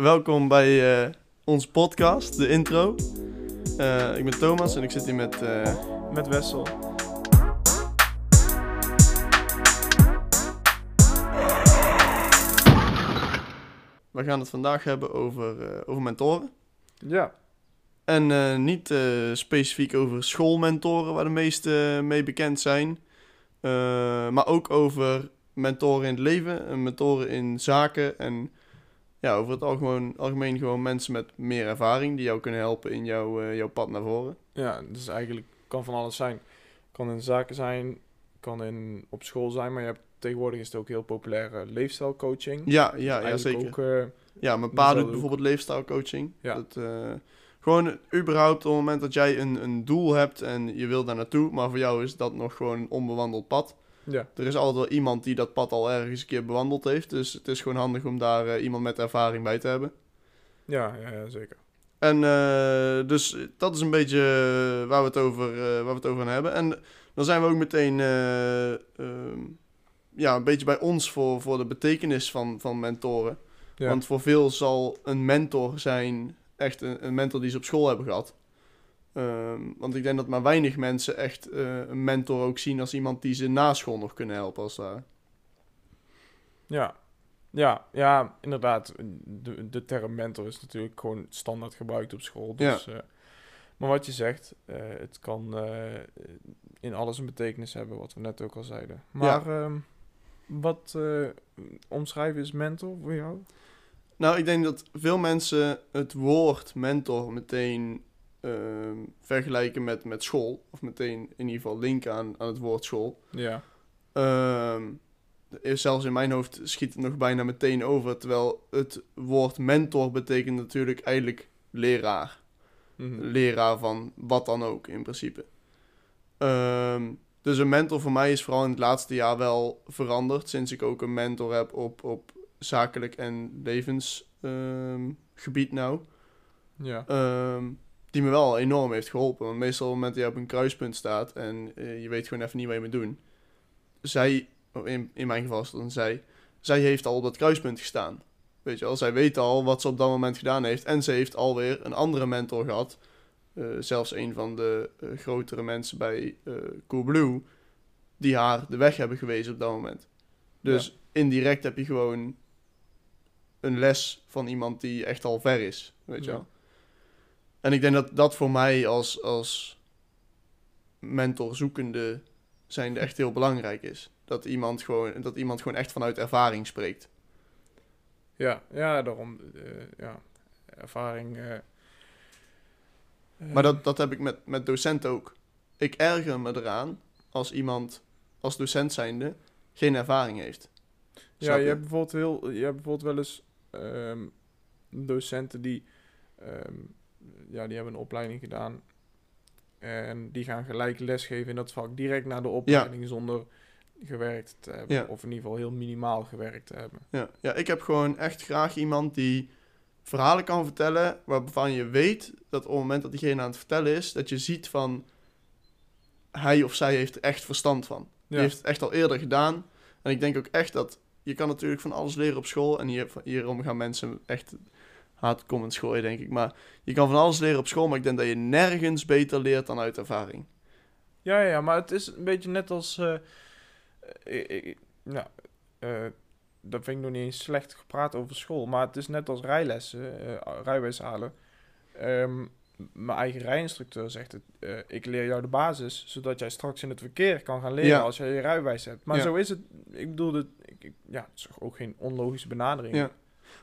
welkom bij uh, onze podcast, de intro. Uh, ik ben Thomas en ik zit hier met... Uh... Met Wessel. We gaan het vandaag hebben over, over mentoren. Ja. En niet specifiek over schoolmentoren, waar de meeste mee bekend zijn. maar ook over mentoren in het leven, mentoren in zaken en ja, over het algemeen, algemeen gewoon mensen met meer ervaring die jou kunnen helpen in jouw, uh, jouw pad naar voren. Ja, dus eigenlijk kan van alles zijn. Kan in zaken zijn, kan in, op school zijn, maar je hebt, tegenwoordig is het ook heel populaire leefstijlcoaching. Ja, ja, ja zeker. Ook, uh, ja, mijn pa doet bijvoorbeeld leefstijlcoaching. Ja. Dat, gewoon überhaupt op het moment dat jij een, een doel hebt en je wil daar naartoe, maar voor jou is dat nog gewoon een onbewandeld pad ja. Er is altijd wel iemand die dat pad al ergens een keer bewandeld heeft. Dus het is gewoon handig om daar uh, iemand met ervaring bij te hebben. Ja, ja, ja zeker. En uh, dus dat is een beetje uh, waar, we het over, waar we het over hebben. En dan zijn we ook meteen ehm, ja, een beetje bij ons voor, voor de betekenis van, van mentoren. Ja. Want voor veel zal een mentor zijn echt een, een mentor die ze op school hebben gehad. Ehm, want ik denk dat maar weinig mensen echt uh, een mentor ook zien als iemand die ze na school nog kunnen helpen, als daar. Ja, ja, ja, inderdaad. De, de term mentor is natuurlijk gewoon standaard gebruikt op school. Dus, ja. Uh, maar wat je zegt, uh, het kan in alles een betekenis hebben, wat we net ook al zeiden. Maar ja. um, wat omschrijven is mentor voor jou? Nou, ik denk dat veel mensen het woord mentor meteen Ehm, vergelijken met, met school. Of meteen in ieder geval linken aan, aan het woord school. Ja. Um, zelfs in mijn hoofd schiet het nog bijna meteen over. Terwijl het woord mentor betekent natuurlijk eigenlijk leraar. Mhm. Leraar van wat dan ook in principe. Um, dus een mentor voor mij is vooral in het laatste jaar wel veranderd. Sinds ik ook een mentor heb op, op zakelijk en levensgebied nou. Ja die me wel enorm heeft geholpen. Want meestal op het moment dat je op een kruispunt staat en uh, je weet gewoon even niet wat je moet doen. Zij, oh, in, in mijn geval is dan zij, zij heeft al op dat kruispunt gestaan. Weet je wel, zij weet al wat ze op dat moment gedaan heeft. En ze heeft alweer een andere mentor gehad. Uh, zelfs een van de uh, grotere mensen bij Coolblue. Die haar de weg hebben gewezen op dat moment. Dus indirect heb je gewoon een les van iemand die echt al ver is. Weet je wel. En ik denk dat dat voor mij als, als mentorzoekende zijnde echt heel belangrijk is. Dat iemand, gewoon, dat iemand gewoon echt vanuit ervaring spreekt. Ja, ja daarom. Uh, ja, ervaring. Uh, maar dat, dat heb ik met, met docent ook. Ik erger me eraan als iemand als docent zijnde geen ervaring heeft. ja, je, je, hebt bijvoorbeeld heel, je hebt bijvoorbeeld wel eens um, docenten die um, ja, die hebben een opleiding gedaan. En die gaan gelijk lesgeven in dat vak direct na de opleiding zonder gewerkt te hebben. Of in ieder geval heel minimaal gewerkt te hebben. Ja. ja, ik heb gewoon echt graag iemand die verhalen kan vertellen waarvan je weet dat op het moment dat diegene aan het vertellen is, dat je ziet van hij of zij heeft er echt verstand van. Die heeft het echt al eerder gedaan. En ik denk ook echt dat je kan natuurlijk van alles leren op school. En hier, hierom gaan mensen echt haatcomments gooien, denk ik. Maar je kan van alles leren op school, maar ik denk dat je nergens beter leert dan uit ervaring. Ja, ja, maar het is een beetje net als... Uh, nou, dat vind ik nog niet eens slecht gepraat over school. Maar het is net als rijlessen, rijwijs halen. Um, mijn eigen rijinstructeur zegt het. ik leer jou de basis, zodat jij straks in het verkeer kan gaan leren als je je rijwijs hebt. Maar zo is het. Ik bedoel, ik, ja, het is ook geen onlogische benadering. Ja.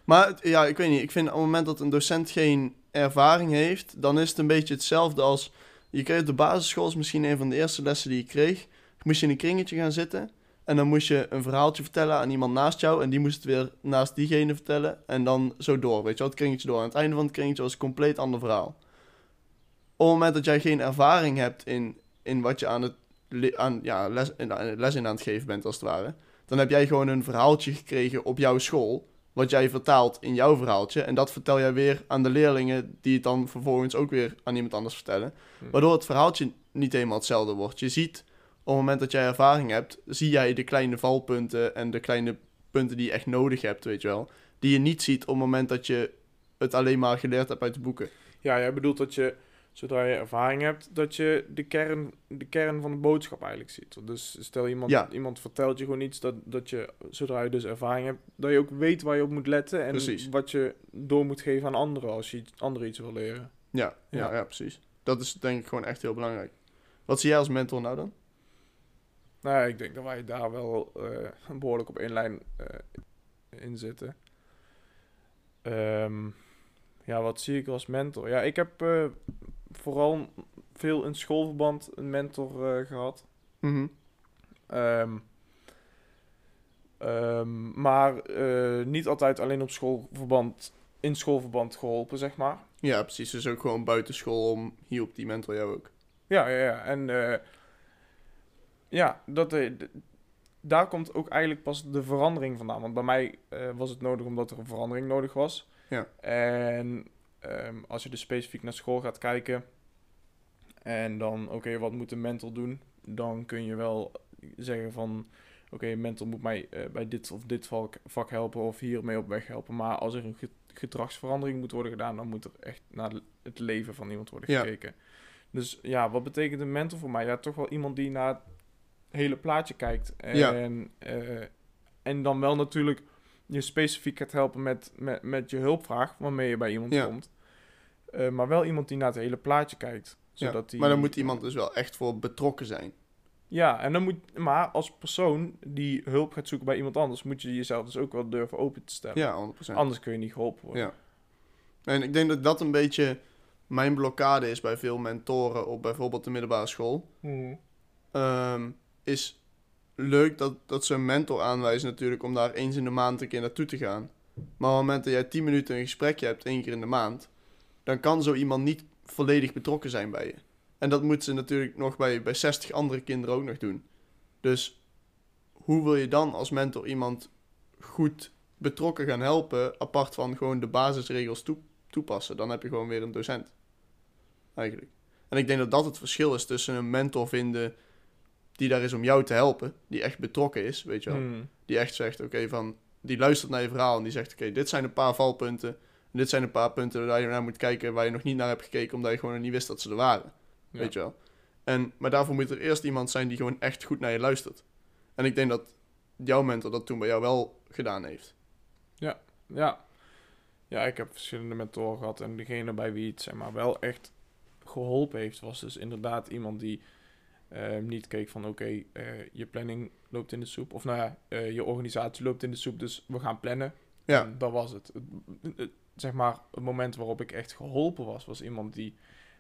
Maar ja, ik weet niet. Ik vind op het moment dat een docent geen ervaring heeft, dan is het een beetje hetzelfde als. Je kreeg de basisschool, is misschien een van de eerste lessen die je kreeg. Moest je in een kringetje gaan zitten. En dan moest je een verhaaltje vertellen aan iemand naast jou. En die moest het weer naast diegene vertellen. En dan zo door, weet je wel, het kringetje door. Aan het einde van het kringetje was een compleet ander verhaal. Op het moment dat jij geen ervaring hebt in, in wat je aan het aan, ja, les, les in aan het geven bent, als het ware. Dan heb jij gewoon een verhaaltje gekregen op jouw school wat jij vertaalt in jouw verhaaltje. En dat vertel jij weer aan de leerlingen, die het dan vervolgens ook weer aan iemand anders vertellen. Hm. Waardoor het verhaaltje niet helemaal hetzelfde wordt. Je ziet, op het moment dat jij ervaring hebt, zie jij de kleine valpunten en de kleine punten die je echt nodig hebt, weet je wel. Die je niet ziet op het moment dat je het alleen maar geleerd hebt uit de boeken. Ja, jij bedoelt dat je, zodra je ervaring hebt, dat je de kern, de kern van de boodschap eigenlijk ziet. Dus stel iemand, Ja. iemand vertelt je gewoon iets, dat, dat je, zodra je dus ervaring hebt, dat je ook weet waar je op moet letten en Precies. wat je door moet geven aan anderen als je anderen iets wil leren. Ja, ja. Ja. ja, precies. Dat is denk ik gewoon echt heel belangrijk. Wat zie jij als mentor nou dan? Nou, ik denk dat wij daar wel eh, behoorlijk op één lijn eh, in zitten. Ehm, ja, wat zie ik als mentor? Ja, ik heb eh, vooral veel in schoolverband een mentor eh, gehad. Mhm. Ehm, ehm, maar eh, niet altijd alleen op schoolverband, in schoolverband geholpen, zeg maar. Ja, precies. Dus ook gewoon buitenschool om hier op die mentor jou ook. Ja, ja, ja. En eh, ja, dat, daar komt ook eigenlijk pas de verandering vandaan. Want bij mij was het nodig omdat er een verandering nodig was. Ja. En ehm, als je dus specifiek naar school gaat kijken en dan, oké, wat moet een mentor doen? Dan kun je wel zeggen van, oké, een mentor moet mij eh, bij dit of dit vak, vak helpen of hiermee op weg helpen. Maar als er een ge- gedragsverandering moet worden gedaan, dan moet er echt naar het leven van iemand worden Ja. gekeken. Dus ja, wat betekent een mentor voor mij? Ja, toch wel iemand die naar het hele plaatje kijkt. En, Ja. eh, en dan wel natuurlijk je specifiek gaat helpen met, met, met je hulpvraag, waarmee je bij iemand Ja. komt. Eh, maar wel iemand die naar het hele plaatje kijkt. Ja. Zodat die, Maar dan moet iemand dus wel echt voor betrokken zijn. Ja, en dan moet, maar als persoon die hulp gaat zoeken bij iemand anders, moet je jezelf dus ook wel durven open te stellen. Ja, 100%. Anders kun je niet geholpen worden. Ja. En ik denk dat dat een beetje mijn blokkade is bij veel mentoren op bijvoorbeeld de middelbare school. Mhm. Ehm, is leuk dat, dat ze een mentor aanwijzen natuurlijk om daar eens in de maand een keer naartoe te gaan. Maar op het moment dat jij 10 minuten een gesprekje hebt, één keer in de maand, dan kan zo iemand niet volledig betrokken zijn bij je. En dat moet ze natuurlijk nog bij, bij 60 andere kinderen ook nog doen. Dus hoe wil je dan als mentor iemand goed betrokken gaan helpen, apart van gewoon de basisregels toe- toepassen? Dan heb je gewoon weer een docent. Eigenlijk. En ik denk dat dat het verschil is tussen een mentor vinden die daar is om jou te helpen, die echt betrokken is, weet je wel. Mhm. Die echt zegt, oké, van, die luistert naar je verhaal en die zegt, oké, dit zijn een paar valpunten. En dit zijn een paar punten waar je naar moet kijken, waar je nog niet naar hebt gekeken, omdat je gewoon nog niet wist dat ze er waren. Ja. Weet je wel. En, maar daarvoor moet er eerst iemand zijn die gewoon echt goed naar je luistert. En ik denk dat jouw mentor dat toen bij jou wel gedaan heeft. Ja. Ja, ik heb verschillende mentoren gehad. En degene bij wie het zeg maar, wel echt geholpen heeft, was dus inderdaad iemand die eh, niet keek van oké, eh, je planning loopt in de soep. Of nou ja, eh, je organisatie loopt in de soep, dus we gaan plannen. Ja, En dat was het- het- Zeg maar, het moment waarop ik echt geholpen was, was iemand die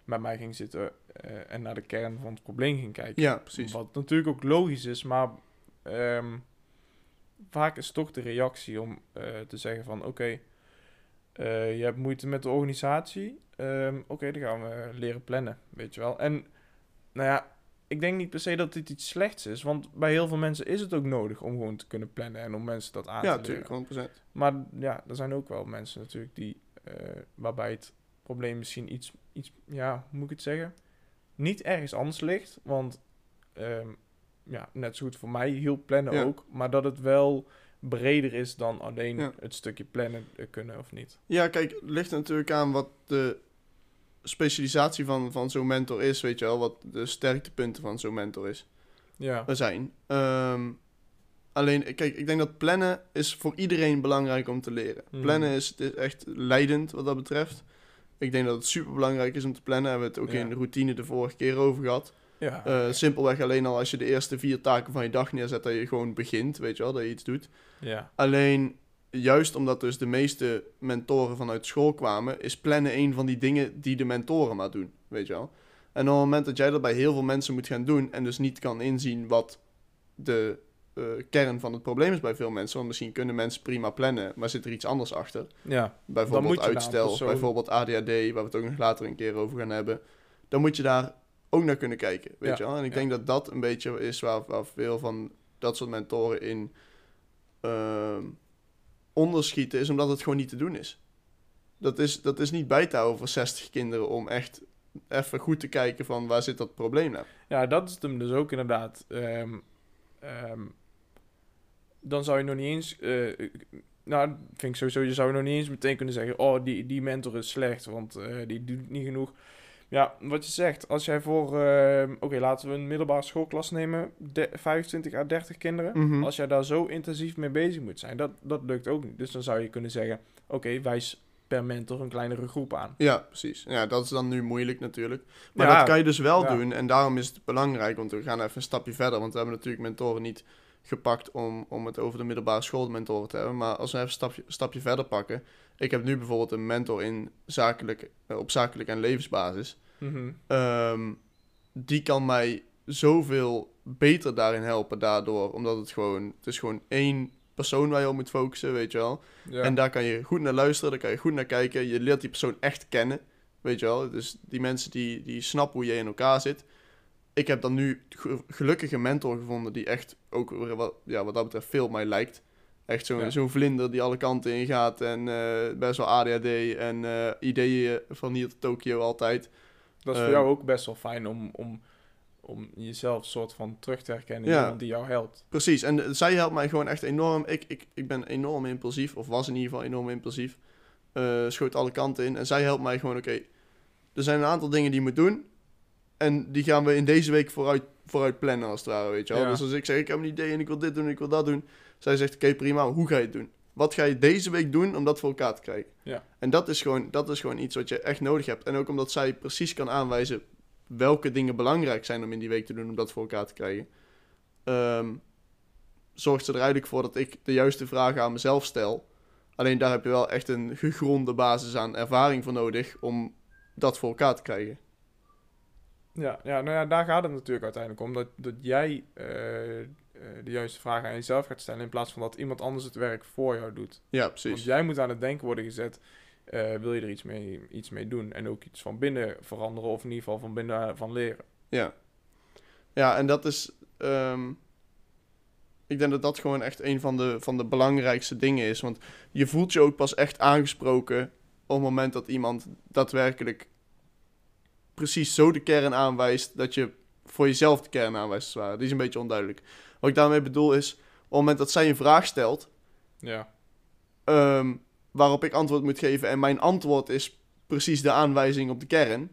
met mij ging zitten eh, en naar de kern van het probleem ging kijken. ja precies. Wat natuurlijk ook logisch is, maar ehm, vaak is toch de reactie om eh, te zeggen van oké, eh, je hebt moeite met de organisatie. Ehm, oké, dan gaan we leren plannen, weet je wel. En nou ja, ik denk niet per se dat dit iets slechts is, want bij heel veel mensen is het ook nodig om gewoon te kunnen plannen en om mensen dat aan Ja, te leren. natuurlijk, 100%. Maar ja, er zijn ook wel mensen natuurlijk die, eh, waarbij het probleem misschien iets, iets, ja, hoe moet ik het zeggen? Niet ergens anders ligt, want ehm, ja, net zo goed voor mij hielp plannen Ja. ook, maar dat het wel breder is dan alleen Ja. het stukje plannen kunnen of niet. Ja, kijk, het ligt natuurlijk aan wat de specialisatie van, van zo'n mentor is, weet je wel. Wat de sterktepunten van zo'n mentor is. Ja, er zijn. Ehm, alleen, kijk, ik denk dat plannen is voor iedereen belangrijk om te leren. Mhm. Plannen is, is echt leidend wat dat betreft. Ik denk dat het super belangrijk is om te plannen. Hebben we het ook Ja. in de routine de vorige keer over gehad. ja, Eh, simpelweg alleen al als je de eerste vier taken van je dag neerzet, dat je gewoon begint, weet je wel, dat je iets doet. ja, Alleen, juist omdat dus de meeste mentoren vanuit school kwamen, is plannen een van die dingen die de mentoren maar doen, weet je wel. En op het moment dat jij dat bij heel veel mensen moet gaan doen en dus niet kan inzien wat de eh, kern van het probleem is bij veel mensen, want misschien kunnen mensen prima plannen, maar zit er iets anders achter. ja, Bijvoorbeeld uitstel, persoon- bijvoorbeeld ADHD, waar we het ook nog later een keer over gaan hebben. Dan moet je daar ook naar kunnen kijken, weet Ja, je wel. En ik ja. denk dat dat een beetje is waar, waar veel van dat soort mentoren in ehm, onderschieten, is omdat het gewoon niet te doen is. Dat is, dat is niet bij te houden voor 60 kinderen om echt even goed te kijken van waar zit dat probleem nou. ja, dat is hem dus ook inderdaad. Ehm, ehm, dan zou je nog niet eens... eh, nou, vind ik sowieso, je zou nog niet eens meteen kunnen zeggen, oh, die, die mentor is slecht, want eh, die doet niet genoeg. Ja, wat je zegt, als jij voor, ehm, oké, laten we een middelbare schoolklas nemen, de, 25 à 30 kinderen. Mhm. Als jij daar zo intensief mee bezig moet zijn, dat, dat lukt ook niet. Dus dan zou je kunnen zeggen, oké, wijs per mentor een kleinere groep aan. Ja, precies. Ja, dat is dan nu moeilijk natuurlijk. Maar Ja, dat kan je dus wel ja. doen. En daarom is het belangrijk, want we gaan even een stapje verder. Want we hebben natuurlijk mentoren niet gepakt om, om het over de middelbare schoolmentoren te hebben. Maar als we even een stapje, stapje verder pakken. Ik heb nu bijvoorbeeld een mentor in zakelijk, eh, op zakelijk en levensbasis. Mhm. Ehm, die kan mij zoveel beter daarin helpen daardoor. Omdat het gewoon, het is gewoon één persoon waar je op moet focussen, weet je wel. Ja. En daar kan je goed naar luisteren, daar kan je goed naar kijken. Je leert die persoon echt kennen, weet je wel. Dus die mensen die, die snappen hoe je in elkaar zit. Ik heb dan nu ge- gelukkig een mentor gevonden die echt ook wat, ja, wat dat betreft veel op mij lijkt. Echt zo'n Ja. zo'n vlinder die alle kanten in gaat en eh, best wel ADHD en eh, ideeën van hier tot Tokio altijd. dat is voor ehm, jou ook best wel fijn om, om, om jezelf soort van terug te herkennen in Ja. iemand die jou helpt. Precies, en eh, zij helpt mij gewoon echt enorm. Ik, ik, ik ben enorm impulsief, of was in ieder geval enorm impulsief. Eh, schoot alle kanten in. En zij helpt mij gewoon, oké, er zijn een aantal dingen die je moet doen. En die gaan we in deze week vooruit, vooruit plannen, als het ware, weet je wel. Ja. Dus als ik zeg, ik heb een idee en ik wil dit doen en ik wil dat doen. Zij zegt, oké, prima, hoe ga je het doen? Wat ga je deze week doen om dat voor elkaar te krijgen? Ja. En dat is, gewoon, dat is gewoon iets wat je echt nodig hebt. En ook omdat zij precies kan aanwijzen welke dingen belangrijk zijn om in die week te doen om dat voor elkaar te krijgen. Ehm, zorgt ze er eigenlijk voor dat ik de juiste vragen aan mezelf stel. Alleen daar heb je wel echt een gegronde basis aan ervaring voor nodig om dat voor elkaar te krijgen. Ja, ja, nou ja, daar gaat het natuurlijk uiteindelijk om. Dat, dat jij eh, eh, de juiste vragen aan jezelf gaat stellen. In plaats van dat iemand anders het werk voor jou doet. Ja, Want precies. jij moet aan het denken worden gezet. eh, wil je er iets mee, iets mee doen? En ook iets van binnen veranderen. Of in ieder geval van binnen van leren. Ja. Ja, en dat is. ehm, ik denk dat dat gewoon echt een van de, van de belangrijkste dingen is. Want je voelt je ook pas echt aangesproken op het moment dat iemand daadwerkelijk precies zo de kern aanwijst dat je voor jezelf de kern aanwijst. Die is een beetje onduidelijk. Wat ik daarmee bedoel is, op het moment dat zij een vraag stelt, Ja, ehm, waarop ik antwoord moet geven en mijn antwoord is precies de aanwijzing op de kern,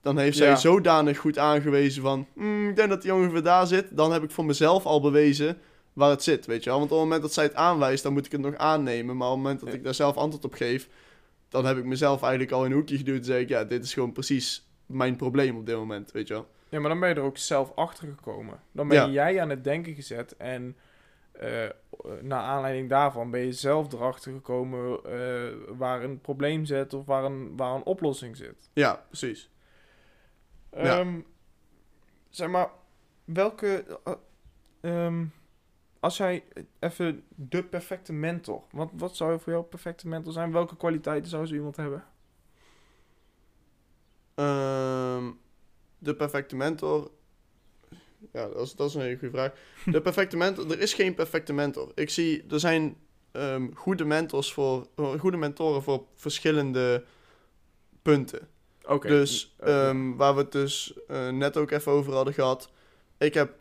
dan heeft zij Ja. zodanig goed aangewezen van, "Hmm, ik denk dat die ongeveer daar zit, dan heb ik voor mezelf al bewezen waar het zit, weet je wel. Want op het moment dat zij het aanwijst, dan moet ik het nog aannemen, maar op het moment dat Ja. ik daar zelf antwoord op geef, dan heb ik mezelf eigenlijk al in een hoekje geduwd en zeg ik, ja, dit is gewoon precies mijn probleem op dit moment, weet je wel. Ja, maar dan ben je er ook zelf achter gekomen. Dan ben Ja. jij aan het denken gezet en eh naar aanleiding daarvan ben je zelf erachter gekomen eh, waar een probleem zit of waar een, waar een oplossing zit. Ja, precies. Ja. Ehm, zeg maar, welke. eh, ehm, als jij even de perfecte mentor. Wat, wat zou voor jou een perfecte mentor zijn? Welke kwaliteiten zou zo iemand hebben? Ehm, de perfecte mentor. Ja, dat is, dat is een hele goede vraag. De perfecte mentor. Er is geen perfecte mentor. Ik zie, er zijn ehm, goede mentors voor. eh, goede mentoren voor verschillende punten. Oké. Dus eh, ehm, waar we het dus eh, net ook even over hadden gehad. Ik heb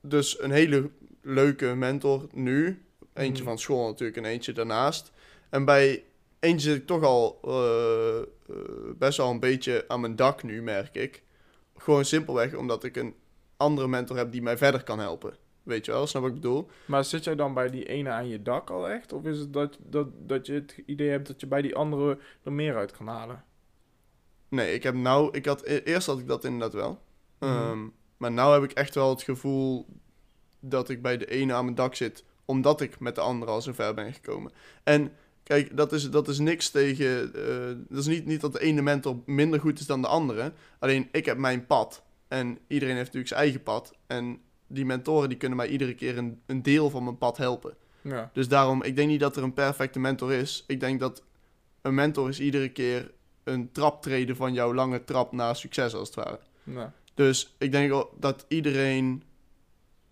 dus een hele leuke mentor nu. Eentje Mhm. van school natuurlijk en eentje daarnaast. En bij eentje zit ik toch al eh, eh, best wel een beetje aan mijn dak nu, merk ik. Gewoon simpelweg omdat ik een andere mentor heb die mij verder kan helpen. Weet je wel, snap wat ik bedoel? Maar zit jij dan bij die ene aan je dak al echt? Of is het dat, dat, dat je het idee hebt dat je bij die andere er meer uit kan halen? Nee, ik heb nou... Ik had, e- eerst had ik dat inderdaad wel. Mhm. Ehm, maar nou heb ik echt wel het gevoel dat ik bij de ene aan mijn dak zit, omdat ik met de andere al zo ver ben gekomen. En kijk, dat is, dat is niks tegen. eh, dat is niet, niet dat de ene mentor minder goed is dan de andere. Alleen ik heb mijn pad. En iedereen heeft natuurlijk zijn eigen pad. En die mentoren die kunnen mij iedere keer een, een deel van mijn pad helpen. Ja. Dus daarom, ik denk niet dat er een perfecte mentor is. Ik denk dat een mentor is iedere keer een traptreden van jouw lange trap naar succes, als het ware. Nou, Dus ik denk dat iedereen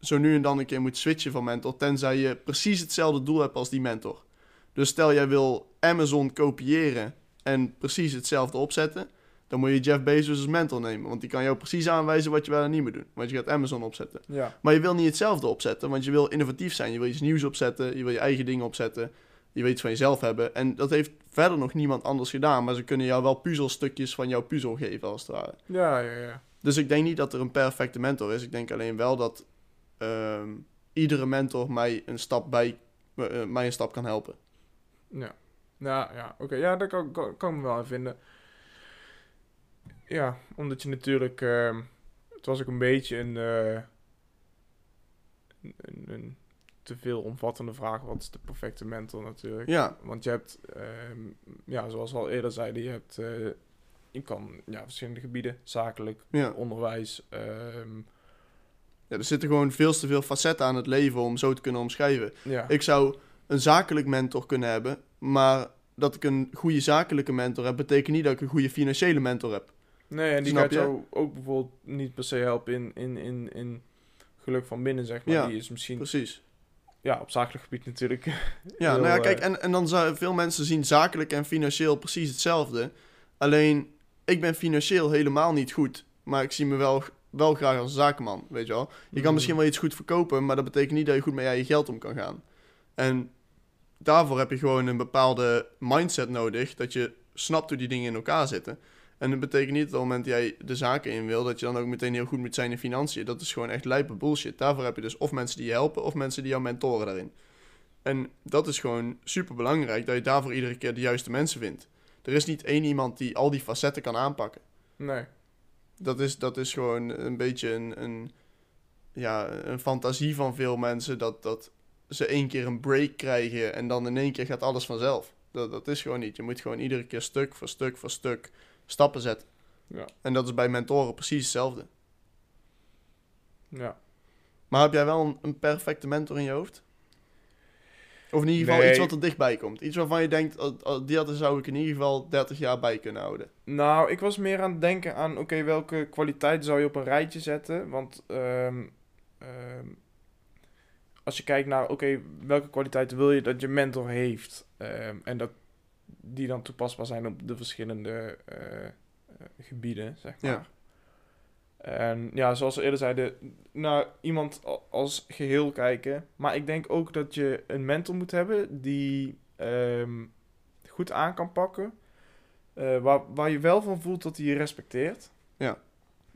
zo nu en dan een keer moet switchen van mentor, tenzij je precies hetzelfde doel hebt als die mentor. Dus stel jij wil Amazon kopiëren en precies hetzelfde opzetten, dan moet je Jeff Bezos als mentor nemen. Want die kan jou precies aanwijzen wat je wel en niet moet doen. Want je gaat Amazon opzetten. Ja. Maar je wil niet hetzelfde opzetten, want je wil innovatief zijn. Je wil iets nieuws opzetten, je wil je eigen dingen opzetten. Je wil iets van jezelf hebben. En dat heeft verder nog niemand anders gedaan. Maar ze kunnen jou wel puzzelstukjes van jouw puzzel geven, als het ware. Ja, ja, ja. Dus ik denk niet dat er een perfecte mentor is. Ik denk alleen wel dat ehm, iedere mentor mij een stap bij eh, mij een stap kan helpen. Ja, ja, ja. oké. Ja, daar kan, kan, kan ik me wel aan vinden. Ja, omdat je natuurlijk... ehm, het was ook een beetje een, eh, een, een, een te veel omvattende vraag. Wat is de perfecte mentor natuurlijk? Ja, Want je hebt, ehm, ja, zoals we al eerder zeiden, je hebt... eh, je kan ja, verschillende gebieden, zakelijk, ja. onderwijs. ehm, ja, er zitten gewoon veel te veel facetten aan het leven om zo te kunnen omschrijven. ja, Ik zou een zakelijk mentor kunnen hebben, maar dat ik een goede zakelijke mentor heb, betekent niet dat ik een goede financiële mentor heb. nee, en die snap gaat je? jou ook bijvoorbeeld niet per se helpen in, in, in, in geluk van binnen, zeg maar. Ja, Die is misschien Precies. ja, op zakelijk gebied natuurlijk. Ja, nou ja, eh, kijk, en, en dan zou veel mensen zien zakelijk en financieel precies hetzelfde. Alleen, ik ben financieel helemaal niet goed, maar ik zie me wel, wel graag als zakenman, weet je wel. Je kan mm, misschien wel iets goed verkopen, maar dat betekent niet dat je goed met je geld om kan gaan. En daarvoor heb je gewoon een bepaalde mindset nodig, dat je snapt hoe die dingen in elkaar zitten. En dat betekent niet dat op het moment dat jij de zaken in wil, dat je dan ook meteen heel goed moet zijn in financiën. Dat is gewoon echt lijpe bullshit. Daarvoor heb je dus of mensen die je helpen, of mensen die jou mentoren daarin. En dat is gewoon super belangrijk, dat je daarvoor iedere keer de juiste mensen vindt. Er is niet één iemand die al die facetten kan aanpakken. Nee. Dat is, dat is gewoon een beetje een, een, ja, een fantasie van veel mensen dat, dat ze één keer een break krijgen en dan in één keer gaat alles vanzelf. Dat, dat is gewoon niet. Je moet gewoon iedere keer stuk voor stuk voor stuk stappen zetten. Ja. En dat is bij mentoren precies hetzelfde. Ja. Maar heb jij wel een, een perfecte mentor in je hoofd? Of in ieder geval Nee. iets wat er dichtbij komt. Iets waarvan je denkt, oh, oh, die hadden zou ik in ieder geval 30 jaar bij kunnen houden. Nou, ik was meer aan het denken aan, oké, welke kwaliteiten zou je op een rijtje zetten? Want ehm, ehm, als je kijkt naar, oké, welke kwaliteiten wil je dat je mentor heeft? Ehm, en dat die dan toepasbaar zijn op de verschillende eh, eh, gebieden, zeg maar. Ja. En ja, zoals we eerder zeiden, naar iemand als geheel kijken. Maar ik denk ook dat je een mentor moet hebben die ehm, goed aan kan pakken. Eh, waar, waar je wel van voelt dat hij je respecteert. Ja.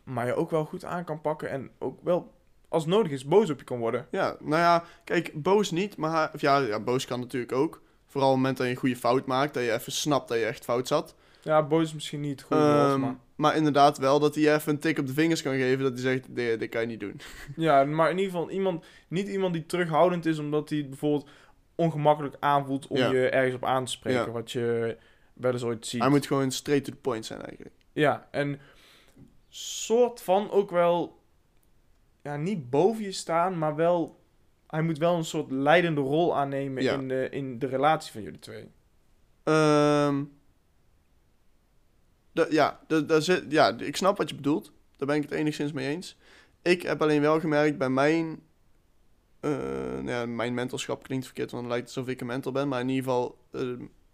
Maar je ook wel goed aan kan pakken en ook wel, als nodig is, boos op je kan worden. Ja, nou ja, kijk, boos niet, maar of ja, ja, boos kan natuurlijk ook. Vooral op het moment dat je een goede fout maakt, dat je even snapt dat je echt fout zat. Ja, boos is misschien niet woord, Ehm, maar... maar inderdaad wel dat hij even een tik op de vingers kan geven, dat hij zegt, dit, dit kan je niet doen. Ja, maar in ieder geval iemand, niet iemand die terughoudend is omdat hij bijvoorbeeld ongemakkelijk aanvoelt om Ja. je ergens op aan te spreken. Ja. Wat je wel eens ooit ziet. Hij moet gewoon straight to the point zijn eigenlijk. Ja, en soort van ook wel, ja, niet boven je staan, maar wel, hij moet wel een soort leidende rol aannemen Ja. in, de, in de relatie van jullie twee. Ehm da- ja, zit, ja, ik snap wat je bedoelt. Daar ben ik het enigszins mee eens. Ik heb alleen wel gemerkt bij mijn... eh, nou ja, mijn mentorschap klinkt verkeerd, want het lijkt alsof ik een mentor ben. Maar in ieder geval, eh,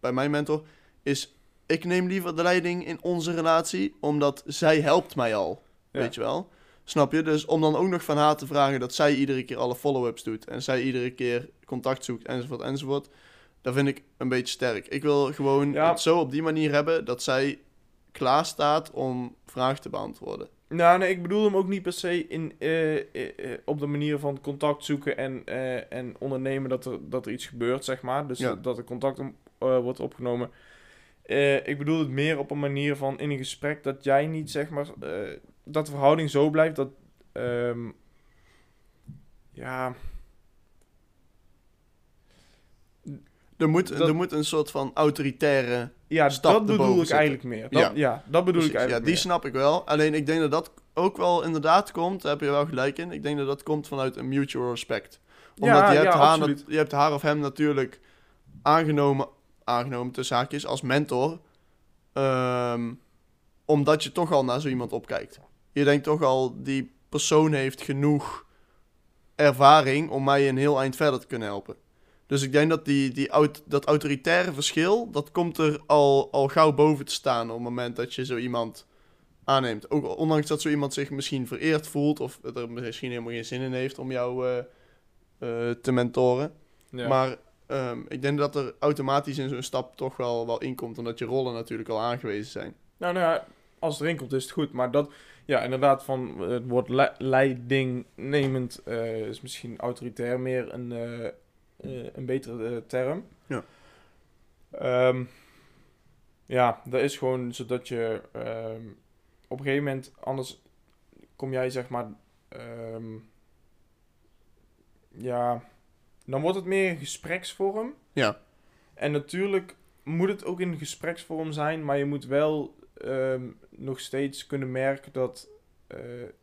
bij mijn mentor is... Ik neem liever de leiding in onze relatie, omdat zij helpt mij al. Ja. Weet je wel? Snap je? Dus om dan ook nog van haar te vragen dat zij iedere keer alle follow-ups doet. En zij iedere keer contact zoekt, enzovoort, enzovoort. Dat vind ik een beetje sterk. Ik wil gewoon Ja. het zo op die manier hebben dat zij klaar staat om vragen te beantwoorden. Nou, nee, ik bedoel hem ook niet per se in, eh, eh, eh, op de manier van contact zoeken en, en ondernemen dat er, dat er iets gebeurt, zeg maar. Dus Ja. dat, er contact om- wordt opgenomen. Ik bedoel het meer op een manier van in een gesprek dat jij niet, zeg maar, dat de verhouding zo blijft dat, ehm, ja, Er moet, Dat- er moet een soort van autoritaire... ja Stap dat bedoel ik eigenlijk meer. Dat, Ja. ja. dat bedoel ik Precies, ja, eigenlijk die meer. snap ik wel. Alleen ik denk dat dat ook wel inderdaad komt, daar heb je wel gelijk in. Ik denk dat dat komt vanuit een mutual respect. Omdat Ja, je, hebt ja, haar, je hebt haar of hem natuurlijk aangenomen, aangenomen tussen haakjes, als mentor. Ehm, omdat je toch al naar zo iemand opkijkt. Je denkt toch al, die persoon heeft genoeg ervaring om mij een heel eind verder te kunnen helpen. Dus ik denk dat die, die aut- dat autoritaire verschil, dat komt er al, al gauw boven te staan op het moment dat je zo iemand aanneemt. Ook ondanks dat zo iemand zich misschien vereerd voelt of er misschien helemaal geen zin in heeft om jou eh, eh, te mentoren. Ja. Maar ehm, ik denk dat er automatisch in zo'n stap toch wel, wel inkomt, omdat je rollen natuurlijk al aangewezen zijn. Nou, nou ja, als het erin komt is het goed. Maar dat, ja, inderdaad, van het woord le- leidingnemend eh, is misschien autoritair meer een, eh, eh, een betere term. Ja. Ehm, ja, dat is gewoon zodat je ehm, op een gegeven moment, anders kom jij zeg maar, ehm, ja, dan wordt het meer een gespreksvorm. Ja, En natuurlijk moet het ook in gespreksvorm zijn, maar je moet wel ehm, nog steeds kunnen merken dat eh,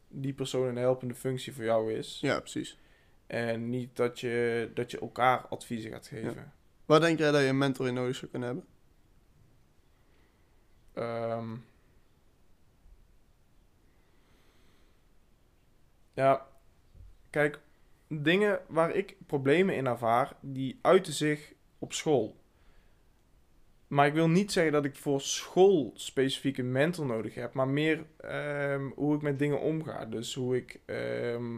die persoon een helpende functie voor jou is. ja precies. En niet dat je, dat je elkaar adviezen gaat geven. Waar denk jij dat je een mentor in nodig zou kunnen hebben? Ehm, ja, kijk, dingen waar ik problemen in ervaar, die uiten zich op school. Maar ik wil niet zeggen dat ik voor school specifiek een mentor nodig heb, maar meer ehm, hoe ik met dingen omga. Dus hoe ik. ehm,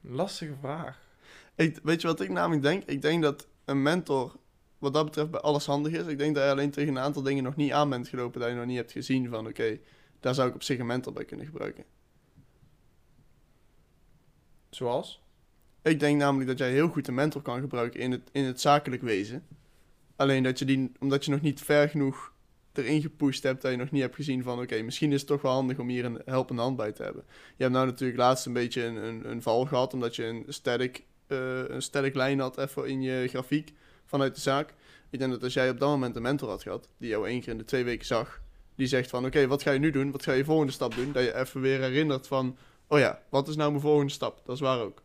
Lastige vraag. Ik, weet je wat ik namelijk denk? Ik denk dat een mentor wat dat betreft bij alles handig is. Ik denk dat je alleen tegen een aantal dingen nog niet aan bent gelopen dat je nog niet hebt gezien van oké, daar zou ik op zich een mentor bij kunnen gebruiken. Zoals? Ik denk namelijk dat jij heel goed een mentor kan gebruiken in het, in het zakelijk wezen. Alleen dat je die, omdat je nog niet ver genoeg erin gepusht hebt, dat je nog niet hebt gezien van oké, misschien is het toch wel handig om hier een helpende hand bij te hebben. Je hebt nou natuurlijk laatst een beetje een, een, een val gehad, omdat je een static, eh, een static lijn had even in je grafiek vanuit de zaak. Ik denk dat als jij op dat moment een mentor had gehad, die jou één keer in de twee weken zag, die zegt van oké, wat ga je nu doen? Wat ga je volgende stap doen? Dat je even weer herinnert van, oh ja, wat is nou mijn volgende stap? Dat is waar ook.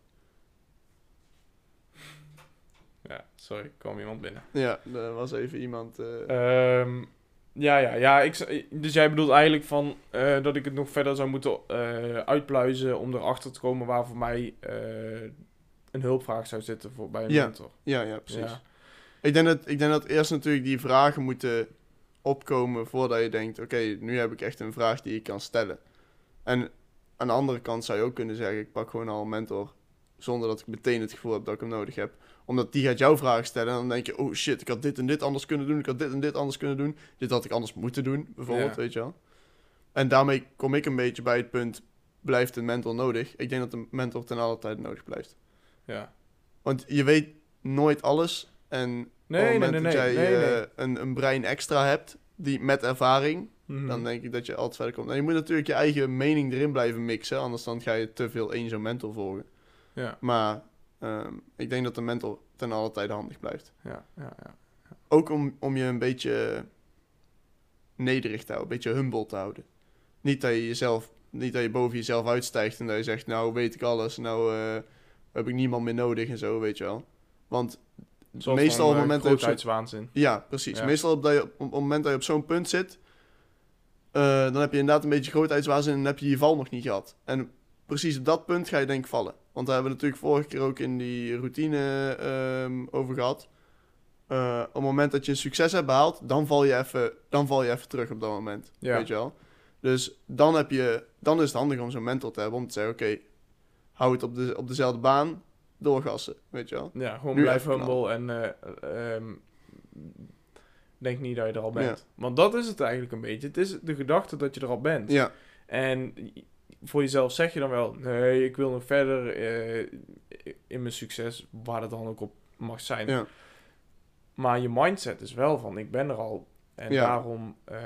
Ja, sorry, kwam iemand binnen. Ja, er was even iemand. eh, Ehm, ja, ja, ja. Ik, dus jij bedoelt eigenlijk van eh, dat ik het nog verder zou moeten eh, uitpluizen om erachter te komen waar voor mij een hulpvraag zou zitten voor, bij een Ja, mentor. ja, ja, precies. Ja. Ik, denk dat, ik denk dat eerst natuurlijk die vragen moeten opkomen voordat je denkt: oké, nu heb ik echt een vraag die ik kan stellen. En aan de andere kant zou je ook kunnen zeggen: ik pak gewoon al een mentor zonder dat ik meteen het gevoel heb dat ik hem nodig heb. Omdat die gaat jouw vragen stellen en dan denk je: oh shit, ik had dit en dit anders kunnen doen, ik had dit en dit anders kunnen doen, dit had ik anders moeten doen, bijvoorbeeld, Ja. weet je wel. En daarmee kom ik een beetje bij het punt: blijft een mentor nodig? Ik denk dat een mentor ten alle tijde nodig blijft. ja. Want je weet nooit alles. En op Nee, het moment nee, dat jij eh. Een, een brein extra hebt, die met ervaring, Mhm. dan denk ik dat je altijd verder komt. En je moet natuurlijk je eigen mening erin blijven mixen, anders dan ga je te veel één zo'n mentor volgen. ja, Maar ehm, ik denk dat een mentor ten alle tijde handig blijft. ja, ja, ja. Ook om, om je een beetje nederig te houden, een beetje humble te houden. Niet dat je jezelf, niet dat je boven jezelf uitstijgt en dat je zegt, nou weet ik alles, nou eh, heb ik niemand meer nodig en zo, weet je wel. Want Zoals meestal op het eh, moment dat je. Ja, precies. Ja. Meestal op, dat je, op, op het moment dat je op zo'n punt zit, eh, dan heb je inderdaad een beetje grootheidswaanzin en dan heb je je val nog niet gehad. En precies op dat punt ga je denk ik vallen. Want daar hebben we natuurlijk vorige keer ook in die routine ehm, over gehad. Eh, op het moment dat je een succes hebt behaald, dan val je even, dan val je even terug op dat moment. Ja. Weet je wel? Dus dan, heb je, dan is het handig om zo'n mentor te hebben om te zeggen, oké, hou het op, de, op dezelfde baan, doorgassen, weet je wel? Ja, gewoon Nu blijf humble en eh, ehm, denk niet dat je er al bent. Want dat is het eigenlijk een beetje. Het is de gedachte dat je er al bent. Ja, En voor jezelf zeg je dan wel, nee, ik wil nog verder eh, in mijn succes, waar het dan ook op mag zijn. ja. Maar je mindset is wel van, ik ben er al. En Ja. daarom, eh,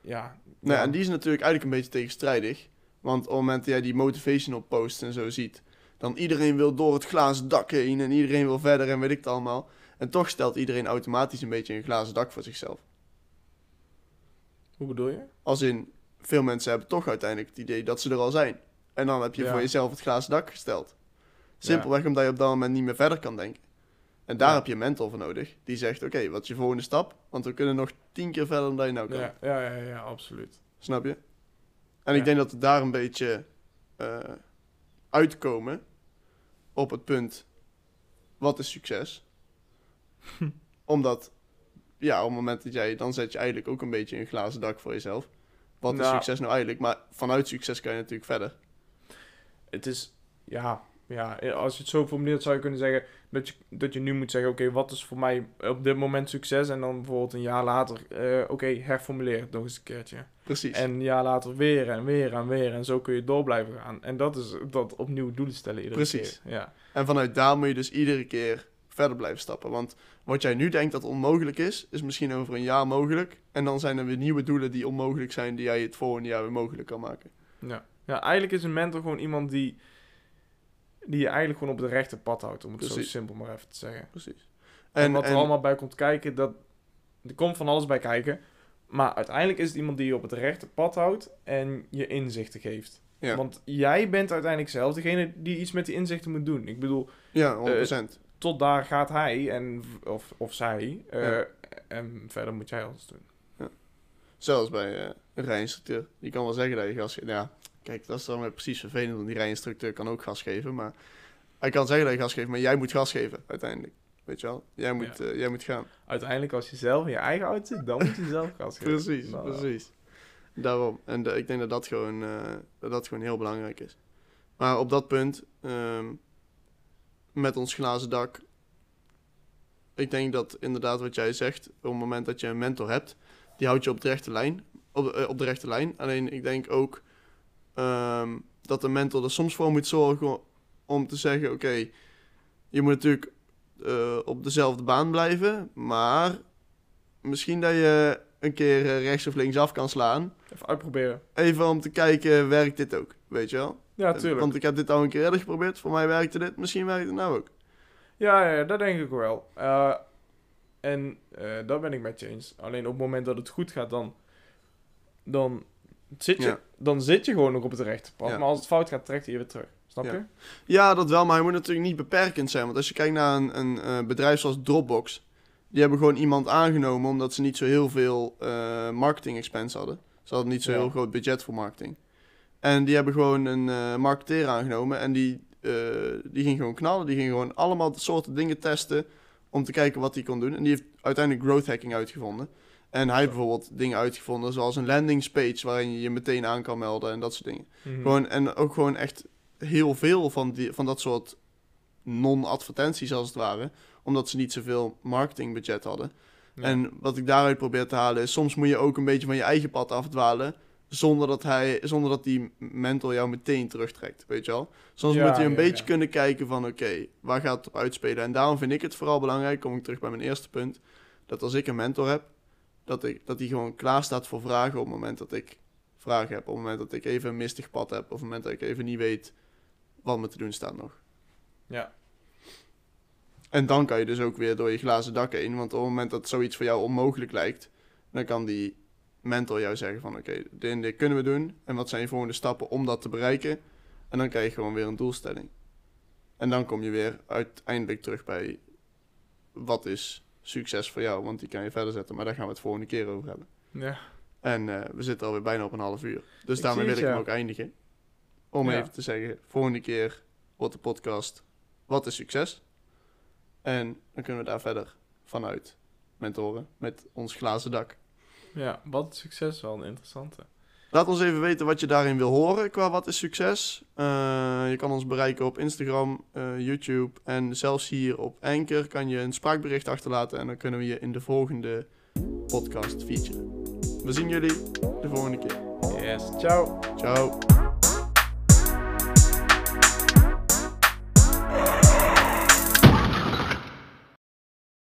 ja. Nou, ja. en die is natuurlijk eigenlijk een beetje tegenstrijdig. Want op het moment dat jij die motivational posts en zo ziet, dan iedereen wil door het glazen dak heen en iedereen wil verder en weet ik het allemaal. En toch stelt iedereen automatisch een beetje een glazen dak voor zichzelf. Hoe bedoel je? Als in, veel mensen hebben toch uiteindelijk het idee dat ze er al zijn. En dan heb je Ja. voor jezelf het glazen dak gesteld. Simpelweg omdat je op dat moment niet meer verder kan denken. En daar Ja. heb je een mentor voor nodig. Die zegt, oké, wat is je volgende stap? Want we kunnen nog tien keer verder dan je nou kan. Ja, ja, ja, ja, absoluut. Snap je? En ik denk dat we daar een beetje eh, uitkomen op het punt: wat is succes? Omdat ja, op het moment dat jij, dan zet je eigenlijk ook een beetje een glazen dak voor jezelf. Wat is Nou. succes nou eigenlijk? Maar vanuit succes kan je natuurlijk verder. Het is, ja, ja, als je het zo formuleert zou je kunnen zeggen dat je, dat je nu moet zeggen, oké, wat is voor mij op dit moment succes? En dan bijvoorbeeld een jaar later, eh, oké, herformuleer het nog eens een keertje. Precies. En een jaar later weer en weer en weer. En zo kun je door blijven gaan. En dat is dat opnieuw doelen stellen iedere Precies. keer. Ja. En vanuit daar moet je dus iedere keer verder blijven stappen. Want wat jij nu denkt dat onmogelijk is, is misschien over een jaar mogelijk. En dan zijn er weer nieuwe doelen die onmogelijk zijn, die jij het volgende jaar weer mogelijk kan maken. Ja. ja, eigenlijk is een mentor gewoon iemand die, die je eigenlijk gewoon op het rechte pad houdt. Om het zo simpel maar even te zeggen. Precies. En, wat er allemaal bij komt kijken, dat, er komt van alles bij kijken. Maar uiteindelijk is het iemand die je op het rechte pad houdt en je inzichten geeft. ja, Want jij bent uiteindelijk zelf degene die iets met die inzichten moet doen. Ik bedoel, ja, 100%. Tot daar gaat hij en, of, of zij. eh, Ja. En verder moet jij alles doen. Zelfs bij eh, een rijinstructeur. Die kan wel zeggen dat je gas geeft. Ja, kijk, dat is dan weer precies vervelend, want die rijinstructeur kan ook gas geven. Maar hij kan zeggen dat je gas geeft, maar jij moet gas geven uiteindelijk. Weet je wel? Jij moet, eh, jij moet gaan. Uiteindelijk, als je zelf in je eigen auto zit, dan moet je zelf gas geven. Precies, Nou, precies. Daarom. En de- ik denk dat dat gewoon, dat dat gewoon heel belangrijk is. Maar op dat punt, ehm, met ons glazen dak, ik denk dat inderdaad wat jij zegt, op het moment dat je een mentor hebt, die houdt je op de rechte lijn. Op, de- eh, op de rechte lijn. Alleen ik denk ook ehm, dat de mentor er soms voor moet zorgen om te zeggen, oké, je moet natuurlijk eh, op dezelfde baan blijven, maar misschien dat je een keer eh, rechts of links af kan slaan. Even uitproberen. Even om te kijken, werkt dit ook? Weet je wel? Ja, tuurlijk. Want ik heb dit al een keer eerder geprobeerd. Voor mij werkte dit. Misschien werkt het nou ook. Ja, ja, dat denk ik wel. Eh, en eh daar ben ik met je eens. Alleen op het moment dat het goed gaat, dan, dan, zit, je, Ja. dan zit je gewoon nog op het rechte pad. Ja. Maar als het fout gaat, trekt hij je weer terug. Snap Ja. je? Ja, dat wel. Maar hij moet natuurlijk niet beperkend zijn. Want als je kijkt naar een, een eh, bedrijf zoals Dropbox. Die hebben gewoon iemand aangenomen omdat ze niet zo heel veel eh, marketing expense hadden. Ze hadden niet zo heel groot budget voor marketing. En die hebben gewoon een eh marketeer aangenomen. En die, eh, die ging gewoon knallen. Die ging gewoon allemaal soorten dingen testen. Om te kijken wat hij kon doen. En die heeft uiteindelijk growth hacking uitgevonden. En hij heeft bijvoorbeeld dingen uitgevonden zoals een landingspage waarin je je meteen aan kan melden en dat soort dingen. Mhm. Gewoon, en ook gewoon echt heel veel van, die, van dat soort non-advertenties als het ware. Omdat ze niet zoveel marketingbudget hadden. Ja. En wat ik daaruit probeer te halen is... soms moet je ook een beetje van je eigen pad afdwalen... zonder dat, hij, zonder dat die mentor jou meteen terugtrekt, weet je wel? Soms Ja, moet je een ja, beetje kunnen kijken van... oké, waar gaat het op uitspelen? En daarom vind ik het vooral belangrijk... kom ik terug bij mijn eerste punt... dat als ik een mentor heb... dat, ik, dat die gewoon klaar staat voor vragen... op het moment dat ik vragen heb. Op het moment dat ik even een mistig pad heb... of op het moment dat ik even niet weet... wat me te doen staat nog. Ja. En dan kan je dus ook weer door je glazen dak heen. Want op het moment dat zoiets voor jou onmogelijk lijkt, dan kan die mentor jou zeggen van oké, dit en dit kunnen we doen. En wat zijn je volgende stappen om dat te bereiken? En dan krijg je gewoon weer een doelstelling. En dan kom je weer uiteindelijk terug bij wat is succes voor jou. Want die kan je verder zetten, maar daar gaan we het volgende keer over hebben. ja. En eh, we zitten alweer bijna op een half uur. Dus Ik daarmee wil ik hem ook eindigen. Om Ja. even te zeggen, volgende keer wordt de podcast Wat is succes? En dan kunnen we daar verder vanuit mentoren met ons glazen dak. Ja, wat is succes wel een interessante. Laat ons even weten wat je daarin wil horen qua wat is succes. Eh, je kan ons bereiken op Instagram, eh, YouTube en zelfs hier op Anchor kan je een spraakbericht achterlaten en dan kunnen we je in de volgende podcast featuren. We zien jullie de volgende keer. Yes, ciao. Ciao.